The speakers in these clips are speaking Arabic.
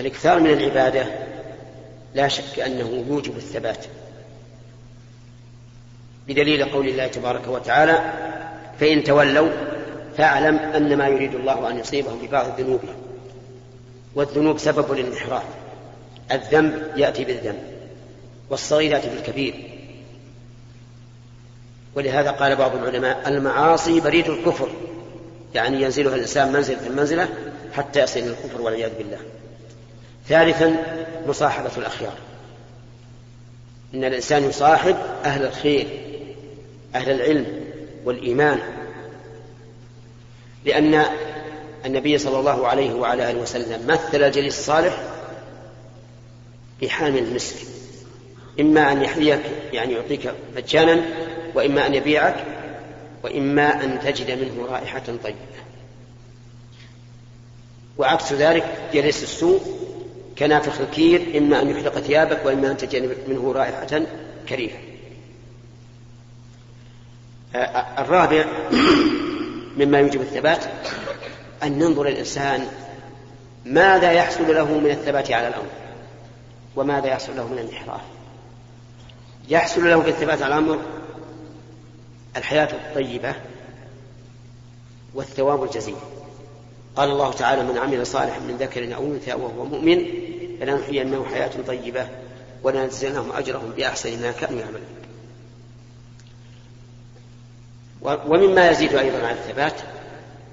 الإكثار من العبادة لا شك أنه يوجب الثبات. بدليل قول الله تبارك وتعالى فإن تولوا فاعلم أن ما يريد الله أن يصيبهم ببعض ذنوبهم والذنوب سبب للانحراف. الذنب يأتي بالذنب والصغير يأتي بالكبير. ولهذا قال بعض العلماء المعاصي بريد الكفر. يعني ينزلها الإنسان منزلة المنزلة حتى يصل إلى الكفر والعياذ بالله. ثالثا مصاحبة الأخيار. إن الإنسان يصاحب أهل الخير أهل العلم والإيمان. لأن النبي صلى الله عليه وعلى آله وسلم مثل الجليس الصالح بحامل المسك. إما أن يحييك يعني يعطيك مجانا وإما أن يبيعك وإما أن تجد منه رائحة طيبة. وعكس ذلك جليس السوء كنافخ الكير إما أن يحرق ثيابك وإما أن تجد منه رائحة كريهة. الرابع مما يوجب الثبات أن ننظر الإنسان ماذا يحصل له من الثبات على الأمر وماذا يحصل له من الانحراف. يحصل له بالثبات على الأمر الحياة الطيبة والثواب الجزيل. قال الله تعالى من عمل صالحا من ذكر أو أنثى وهو مؤمن فلنحيينه حياة طيبة ولنجزينهم أجرهم بأحسن ما كانوا يعملون. ومما يزيد أيضا على الثبات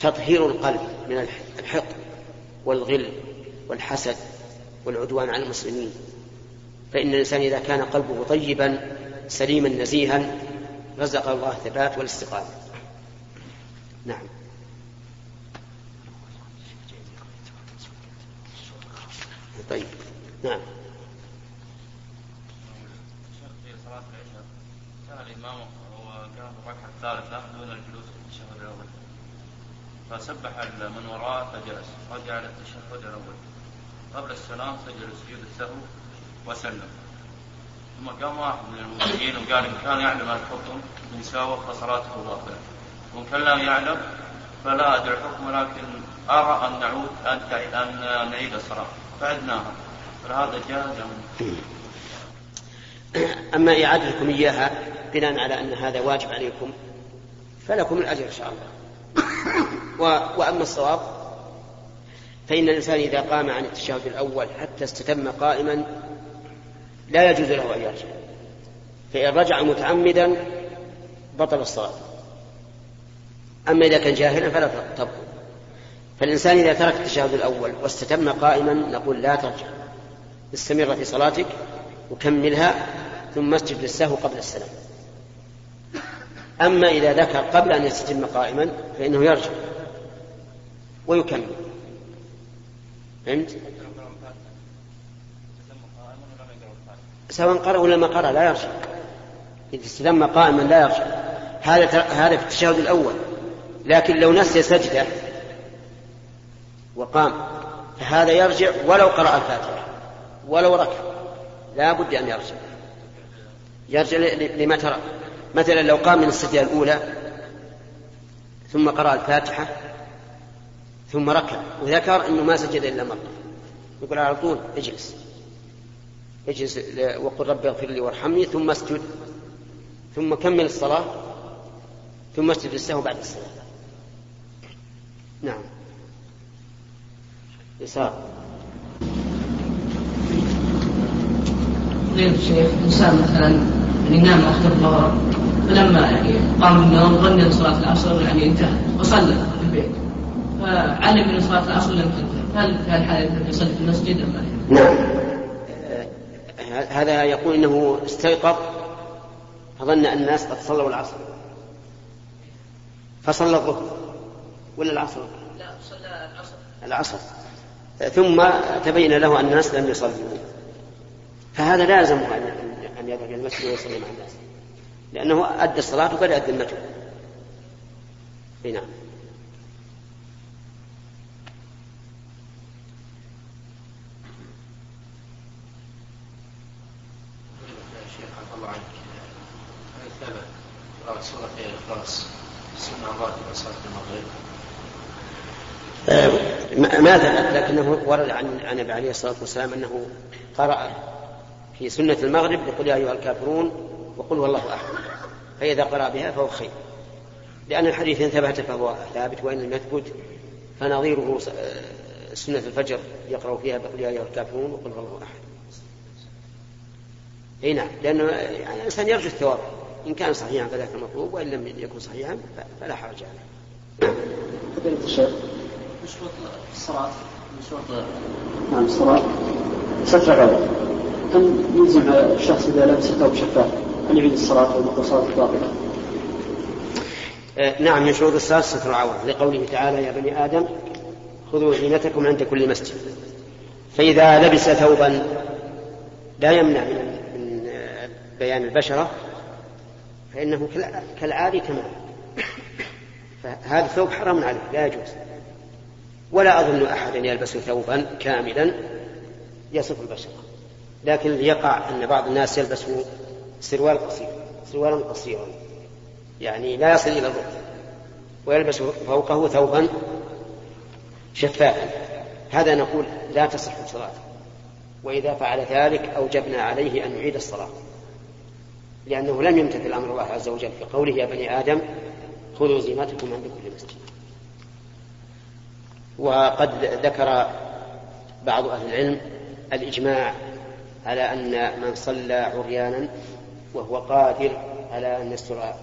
تطهير القلب من الحقد والغل والحسد والعدوان على المسلمين. فإن الإنسان إذا كان قلبه طيبا سليما نزيها رزق الله الثبات والاستقامة. نعم. طيب. نعم. في صلاة العشاء كان الإمام وكان في الركعة الثالثة دون الجلوس في التشهد الأول فسبح من وراءه فجلس رجع إلى التشهد الأول. قبل السلام سجل سجود السهو وسلم. ثم قام واحد من المؤمنين وقال إن كان يعلم الحكم من ساوى فصلاته باطلة. وإن كان لا يعلم فلا أدري الحكم ولكن أرى أن نعود أن أن نعيد الصلاة. فعدناها. فهذا جاز. أما إعادتكم إياها بناء على أن هذا واجب عليكم فلكم الأجر إن شاء الله. وأما الصواب فإن الإنسان إذا قام عن التشهد الأول حتى استتم قائما لا يجوز له أن يرجع. فإن رجع متعمدا بطل الصلاة. أما إذا كان جاهلا فلا تبطل. فالإنسان إذا ترك التشهد الأول واستتم قائما نقول لا ترجع. استمر في صلاتك وكملها ثم اسجد للسهو قبل السلام. أما إذا ذكر قبل أن يستتم قائما فإنه يرجع ويكمل. فهمت؟ سواء قرأ ولا ما قرأ لا يرجع. إذا استتم قائما لا يرجع. هذا هذا في التشهد الأول. لكن لو نسي سجدة وقام. فهذا يرجع ولو قرأ الفاتحة ولو ركع. لا بد أن يرجع. يرجع لما ترى. مثلا لو قام من السجدة الأولى ثم قرأ الفاتحة ثم ركع وذكر أنه ما سجد إلا مرة. يقول على طول اجلس. اجلس وقل رب اغفر لي وارحمني ثم اسجد. ثم كمل الصلاة ثم اسجد السهو بعد الصلاة. نعم. يسار. الشيخ إنسان مثلا يعني نام آخر الظهر فلما يعني قام من النوم ظن أن صلاة العصر يعني انتهت وصلى في البيت. فعلم أن صلاة العصر لم تنتهي. هل في هالحالة يصلي في المسجد أم لا؟ نعم. هذا يقول إنه استيقظ فظن أن الناس قد صلوا العصر. فصلى الظهر ولا العصر؟ لا صلى العصر. العصر. ثم تبين له أن الناس لم يصلوا. فهذا لازم ان يذهب إلى المسجد ويصلي مع الناس. لأنه أدى الصلاة وبدا ذمته نعم. ماذا لكنه ورد عن عن النبي عليه الصلاة والسلام أنه قرأ في سنة المغرب يقول يا أيها الكافرون وقل والله أحد. فإذا قرأ بها فهو خير. لأن الحديث إن ثبت فهو ثابت وإن لم يثبت فنظيره آه، سنة الفجر يقرأ فيها بقول يا أيها الكافرون وقل والله أحد. أي نعم. لأنه يعني الإنسان يرجو الثواب. إن كان صحيحا فذاك المطلوب وإن لم يكن صحيحا فلا حرج عليه. فضيلة الشيخ شروط الصلاة من شروط نعم الصلاة ستر العورة هل يلزم الشخص إذا لبس ثوب شفاف أن يعيد الصلاة والمقصات الباطلة؟ آه، نعم من شروط الصلاة ستر العورة. لقوله تعالى يا بني آدم خذوا زينتكم عند كل مسجد. فإذا لبس ثوبا لا يمنع من من بيان البشرة فإنه كالعاري تماما فهذا الثوب حرام عليه لا يجوز. ولا أظن أحدا يلبس ثوبا كاملا يصف البشرة. لكن يقع أن بعض الناس يلبس سروال قصير سروالا قصيرا. يعني لا يصل إلى الركبة ويلبس فوقه ثوبا شفافا. هذا نقول لا تصح صلاته وإذا فعل ذلك أوجبنا عليه أن يعيد الصلاة. لأنه لم يمتثل أمر الله عز وجل في قوله يا بني آدم خذوا زينتكم عند كل مسجد وقد ذكر بعض أهل العلم الإجماع على أن من صلى عريانا وهو قادر على أن يستر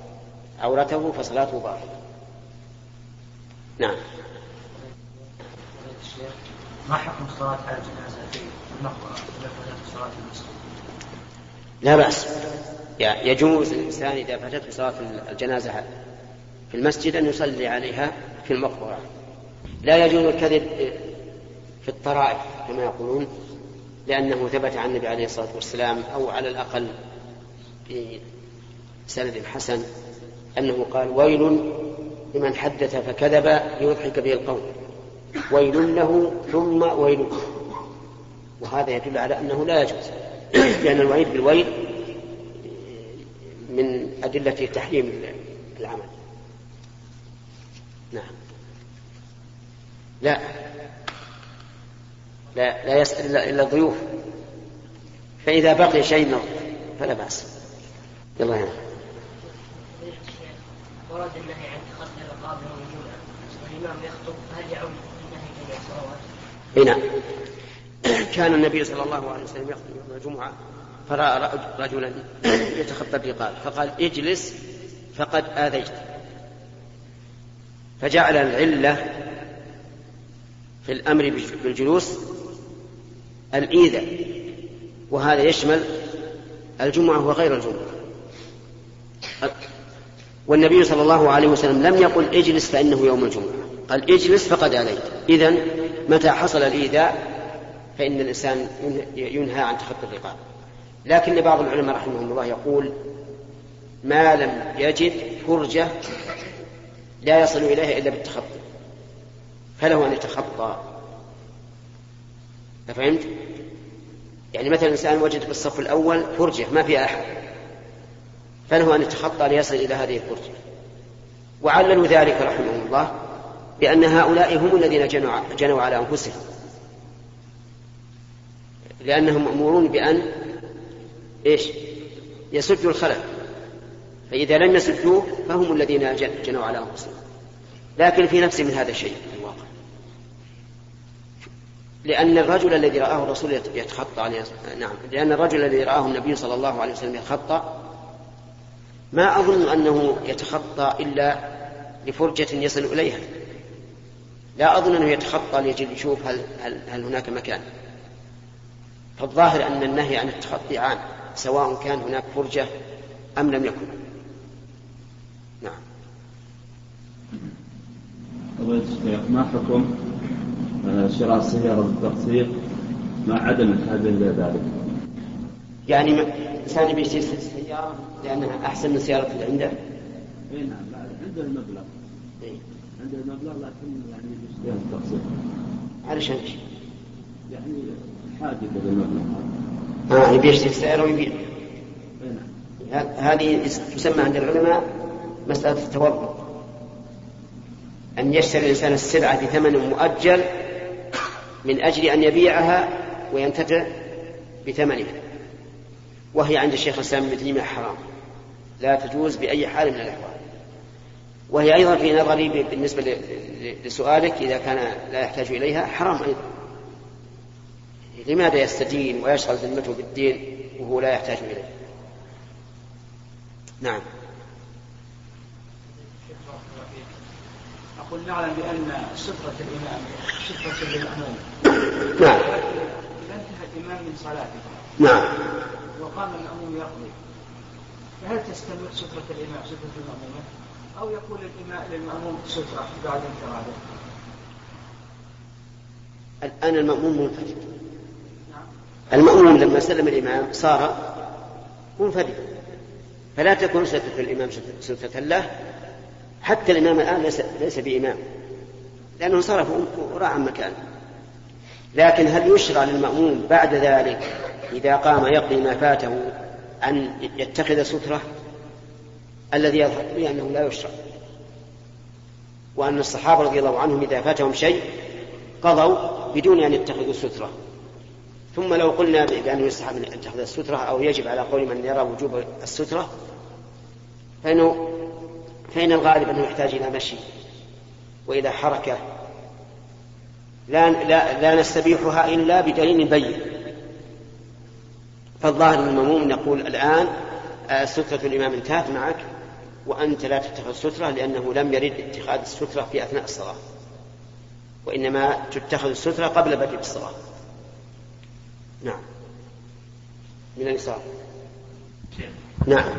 عورته فصلاته باطلة. نعم. ما حكم الصلاة على الجنازة في المقبرة صلاة المسجد؟ لا بأس. يجوز الإنسان إذا فاتته صلاة الجنازة في المسجد أن يصلي عليها في المقبرة. لا يجوز الكذب في الطرائف كما يقولون لأنه ثبت عن النبي عليه الصلاة والسلام أو على الأقل في سند حسن أنه قال ويل لمن حدث فكذب ليضحك به القوم ويل له ثم ويل وهذا يدل على أنه لا يجوز لأن الوعيد بالويل من أدلة تحريم العمل. نعم. لا. لا لا يسأل إلا الضيوف فإذا بقي شيء فلا بأس. يلا هنا. ورد النهي عن تخطي الرقاب يوم الجمعة. والإمام يخطب فهل يعود النهي جميع الصلوات؟ اي نعم كان النبي صلى الله عليه وسلم يخطب يوم الجمعة فرأى رجلا يتخطى الرقاب فقال اجلس فقد آذيت. فجعل العلة في الأمر بالجلوس الإيذاء وهذا يشمل الجمعة وغير الجمعة. والنبي صلى الله عليه وسلم لم يقل اجلس فإنه يوم الجمعة قال اجلس فقد عليك إذا متى حصل الإيذاء فإن الإنسان ينهى عن تخطي الرقاب. لكن بعض العلماء رحمهم الله يقول ما لم يجد فرجة لا يصل إليها إلا بالتخطي. فله أن يتخطى. فهمت؟ يعني مثلا الإنسان وجد في الصف الأول فرجة ما فيها أحد. فله أن يتخطى ليصل إلى هذه الفرجة. وعللوا ذلك رحمهم الله بأن هؤلاء هم الذين جنوا, على أنفسهم. لأنهم مأمورون بأن إيش؟ يسدوا الخلل. فإذا لم يسدوه فهم الذين جنوا على أنفسهم. لكن في نفس من هذا الشيء. لأن الرجل الذي رآه الرسول يتخطى عليه. نعم. لأن الرجل الذي رآه النبي صلى الله عليه وسلم يتخطى. ما أظن أنه يتخطى إلا لفرجة يصل إليها. لا أظن أنه يتخطى ليجي يشوف هل, هل, هل هناك مكان. فالظاهر أن النهي عن التخطي عام سواء كان هناك فرجة أم لم يكن. نعم. ما حكم؟ شراء السيارة بالتقسيط مع عدم الحاجة إلى ذلك. يعني إنسان يبي يشتري سيارة لأنها أحسن من السيارة اللي عنده؟ إي نعم عنده المبلغ. إيه؟ عنده المبلغ لكن يعني يشتريها بالتقسيط علشان إيش؟ يعني حاجة إلى المبلغ. آه يبي يشتري سيارة ويبيع. نعم. هذه تسمى عند العلماء مسألة التورط أن يشتري الإنسان السلعة بثمن مؤجل من أجل أن يبيعها وينتفع بثمنها. وهي عند الشيخ الإسلام ابن تيمية حرام. لا تجوز بأي حال من الأحوال. وهي أيضا في نظري بالنسبة لسؤالك إذا كان لا يحتاج إليها حرام أيضا. لماذا يستدين ويشغل ذمته بالدين وهو لا يحتاج إليه؟ نعم. أقول نعلم بأن سترة الإمام سترة للمأموم نعم. إذا انتهى الإمام من صلاته. نعم. وقام المأموم يقضي. فهل تستمر سترة الإمام سترة المأمومة؟ أو يقول الإمام للمأموم سترة بعد انفراده الآن المأموم منفرد المأموم لما سلم الإمام صار منفردا فلا تكون سترة الإمام سترة له. حتى الإمام الآن ليس, ليس بإمام. لأنه صرف وراء مكانه لكن هل يشرع للمأموم بعد ذلك إذا قام يقضي ما فاته أن يتخذ سترة؟ الذي يظهر لي أنه لا يشرع. وأن الصحابة رضي الله عنهم إذا فاتهم شيء قضوا بدون أن يتخذوا سترة. ثم لو قلنا بأنه يستحب أن يتخذ السترة أو يجب على قول من يرى وجوب السترة فإنه فإن الغالب أنه يحتاج إلى مشي. وإلى حركة لا, لا, لا نستبيحها إلا بدليل بين. فالظاهر المموم نقول الآن سترة الإمام انتهت معك وأنت لا تتخذ سترة لأنه لم يرد اتخاذ السترة في أثناء الصلاة. وإنما تتخذ السترة قبل بدء الصلاة. نعم. من اليسار نعم.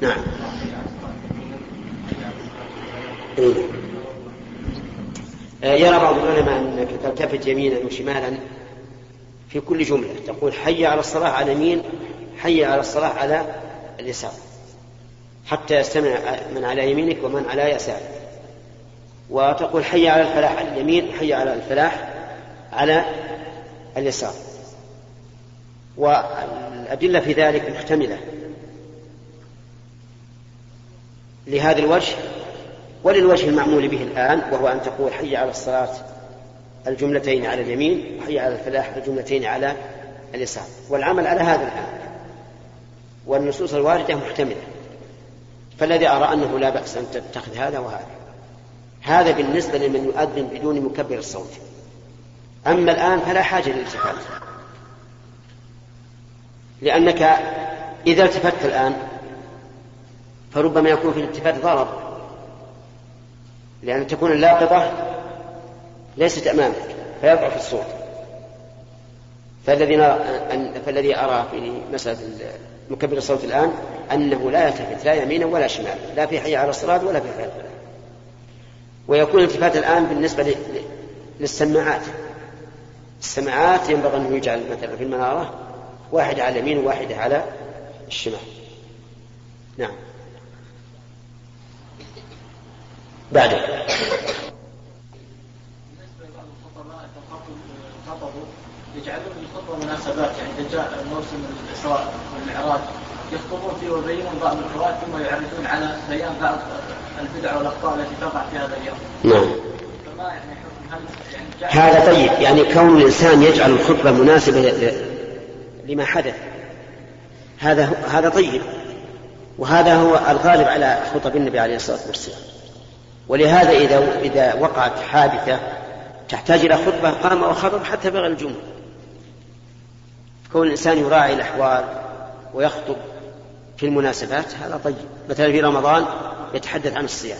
نعم يرى بعض العلماء انك تلتفت يمينا وشمالا في كل جملة. تقول حي على الصلاة على اليمين حي على الصلاة على اليسار. حتى يستمع من على يمينك ومن على يسارك. وتقول حي على الفلاح على اليمين حي على الفلاح على اليسار. والأدلة في ذلك محتملة لهذا الوجه وللوجه المعمول به الآن وهو أن تقول حي على الصلاة الجملتين على اليمين وحي على الفلاح الجملتين على اليسار. والعمل على هذا الآن. والنصوص الواردة محتملة فالذي أرى أنه لا بأس أن تتخذ هذا وهذا. هذا بالنسبة لمن يؤذن بدون مكبر الصوت. أما الآن فلا حاجة للالتفات. لأنك إذا التفت الآن فربما يكون في الالتفات ضرر. لأن تكون اللاقطة ليست أمامك فيضعف الصوت. فالذي فالذي أرى في مسألة مكبر الصوت الآن أنه لا يلتفت لا يمينا ولا شمالا لا في حي على الصلاة ولا في حي على ويكون الالتفات الآن بالنسبة للسماعات. السماعات ينبغي أن يجعل مثلا في المنارة واحدة على اليمين وواحدة على الشمال نعم بعد يجعلون الخطبه مناسبات يعني إذا جاء موسم الإسراء والمعراج يخطبون فيه ويبينون بعض الفوائد ثم يعرفون على بيان بعض البدع والأخطاء التي تقع في هذا اليوم. نعم. فما يعني يعني هذا طيب يعني كون الإنسان يجعل الخطبة مناسبة لما حدث. هذا هذا طيب. وهذا هو الغالب على خطب النبي عليه الصلاة والسلام. ولهذا إذا إذا وقعت حادثة تحتاج إلى خطبة قام وخطب حتى بغى الجمعه كون الإنسان يراعي الأحوال ويخطب في المناسبات هذا طيب. مثلا في رمضان يتحدث عن الصيام.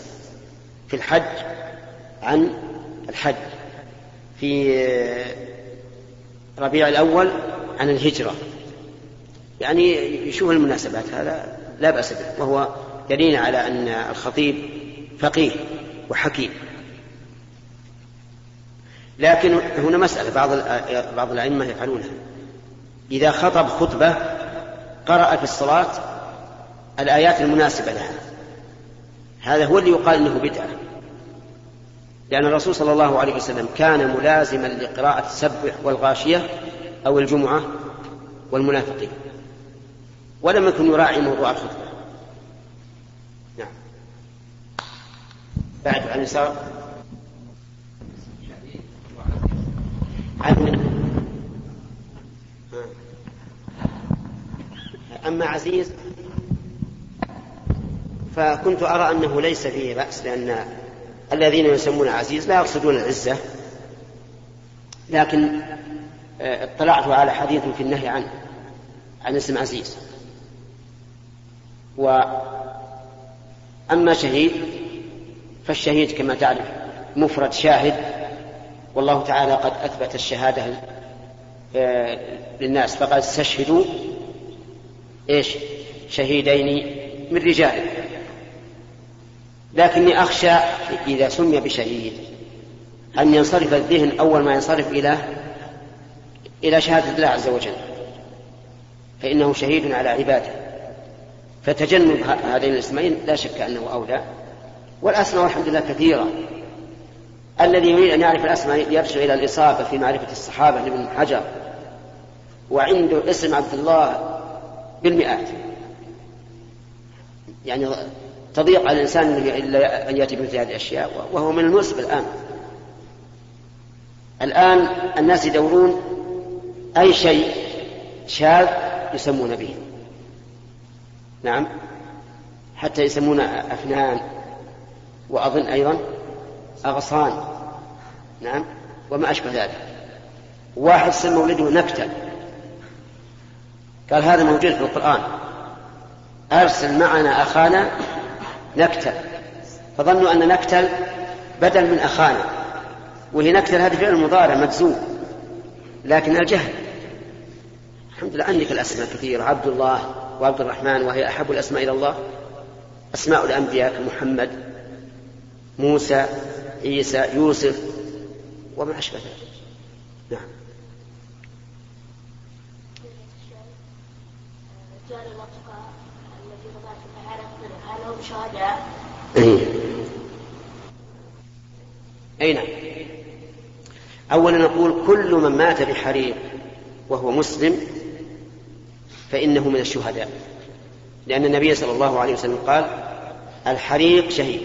في الحج عن الحج في ربيع الأول عن الهجرة. يعني يشوف المناسبات هذا لا بأس به. وهو دليل على أن الخطيب فقيه وحكيم. لكن هنا مسألة بعض بعض الأئمة يفعلونها. إذا خطب خطبة قرأ في الصلاة الآيات المناسبة لها. هذا هو اللي يقال أنه بدعة. لأن الرسول صلى الله عليه وسلم كان ملازما لقراءة السبح والغاشية أو الجمعة والمنافقين. ولم يكن يراعي موضوع الخطبة. نعم. بعد عن اليسار عن أما عزيز فكنت أرى أنه ليس فيه بأس لأن الذين يسمون عزيز لا يقصدون العزة لكن آه، اطلعت على حديث في النهي عنه عن اسم عزيز. وأما شهيد فالشهيد كما تعرف مفرد شاهد والله تعالى قد أثبت الشهادة آه، للناس فقد استشهدوا إيش؟ شهيدين من رجال لكني أخشى إذا سمي بشهيد أن ينصرف الذهن أول ما ينصرف إلى إلى شهادة الله عز وجل فإنه شهيد على عباده. فتجنب هذين الاسمين لا شك أنه أولى. والأسماء والحمد لله كثيرة. الذي يريد أن يعرف الأسماء يرجع إلى الإصابة في معرفة الصحابة لابن حجر. وعنده اسم عبد الله بالمئات. يعني تضيق على الإنسان أن يأتي بمثل هذه الأشياء وهو من المناسب الآن. الآن الناس يدورون أي شيء شاذ يسمون به. نعم. حتى يسمون أفنان وأظن أيضا أغصان. نعم. وما أشبه ذلك. واحد سمى ولده نكتة. قال هذا موجود في القرآن. أرسل معنا أخانا نكتل. فظنوا أن نكتل بدل من أخانا وهي نكتل هذه فعل مضارع مجزوم لكن الجهل. الحمد لله عندك الأسماء كثيرة عبد الله وعبد الرحمن وهي أحب الأسماء إلى الله. أسماء الأنبياء كمحمد موسى عيسى يوسف وما أشبه ذلك. نعم. شهداء إيه. أي نعم. أولا نقول كل من مات بحريق وهو مسلم فإنه من الشهداء. لأن النبي صلى الله عليه وسلم قال الحريق شهيد.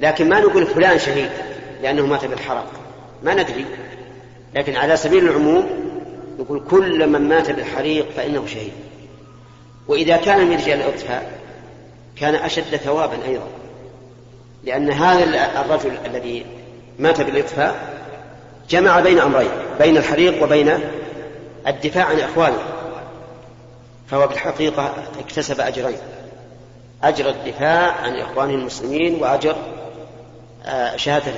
لكن ما نقول فلان شهيد لأنه مات بالحرق. ما ندري. لكن على سبيل العموم نقول كل من مات بالحريق فإنه شهيد. وإذا كان من رجال الإطفاء كان أشد ثوابا أيضا. لأن هذا الرجل الذي مات بالإطفاء جمع بين أمرين بين الحريق وبين الدفاع عن إخوانه. فهو بالحقيقة اكتسب أجرين. أجر الدفاع عن إخوانه المسلمين وأجر آه، شهادة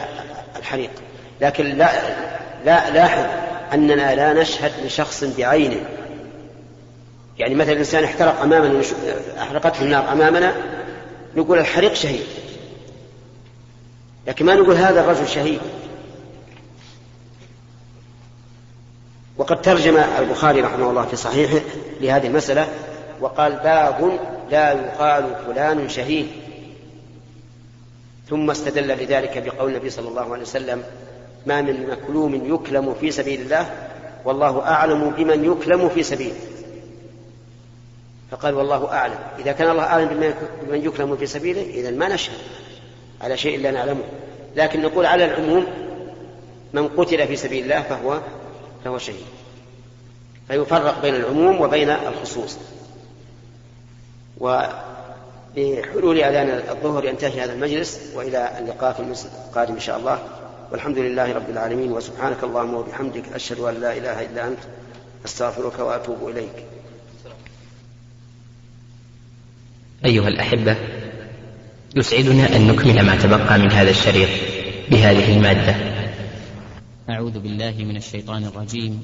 الحريق. لكن لا, لا لاحظ أننا لا نشهد لشخص بعينه. يعني مثلا الإنسان احترق أمامنا أحرقته النار أمامنا نقول الحريق شهيد. لكن ما نقول هذا الرجل شهيد. وقد ترجم البخاري رحمه الله في صحيحه لهذه المسألة وقال باب لا يقال فلان شهيد. ثم استدل لذلك بقول النبي صلى الله عليه وسلم ما من مكلوم يكلم في سبيل الله والله أعلم بمن يكلم في سبيله فقال والله أعلم. إذا كان الله أعلم بمن يكرم في سبيله إذا ما نشهد على شيء لا نعلمه. لكن نقول على العموم من قتل في سبيل الله فهو فهو شهيد. فيفرق بين العموم وبين الخصوص. وبحلول أذان الظهر ينتهي هذا المجلس وإلى اللقاء في المجلس القادم إن شاء الله. والحمد لله رب العالمين وسبحانك اللهم وبحمدك أشهد أن لا إله إلا أنت أستغفرك وأتوب إليك. أيها الأحبة يسعدنا أن نكمل ما تبقى من هذا الشريط بهذه المادة. أعوذ بالله من الشيطان الرجيم.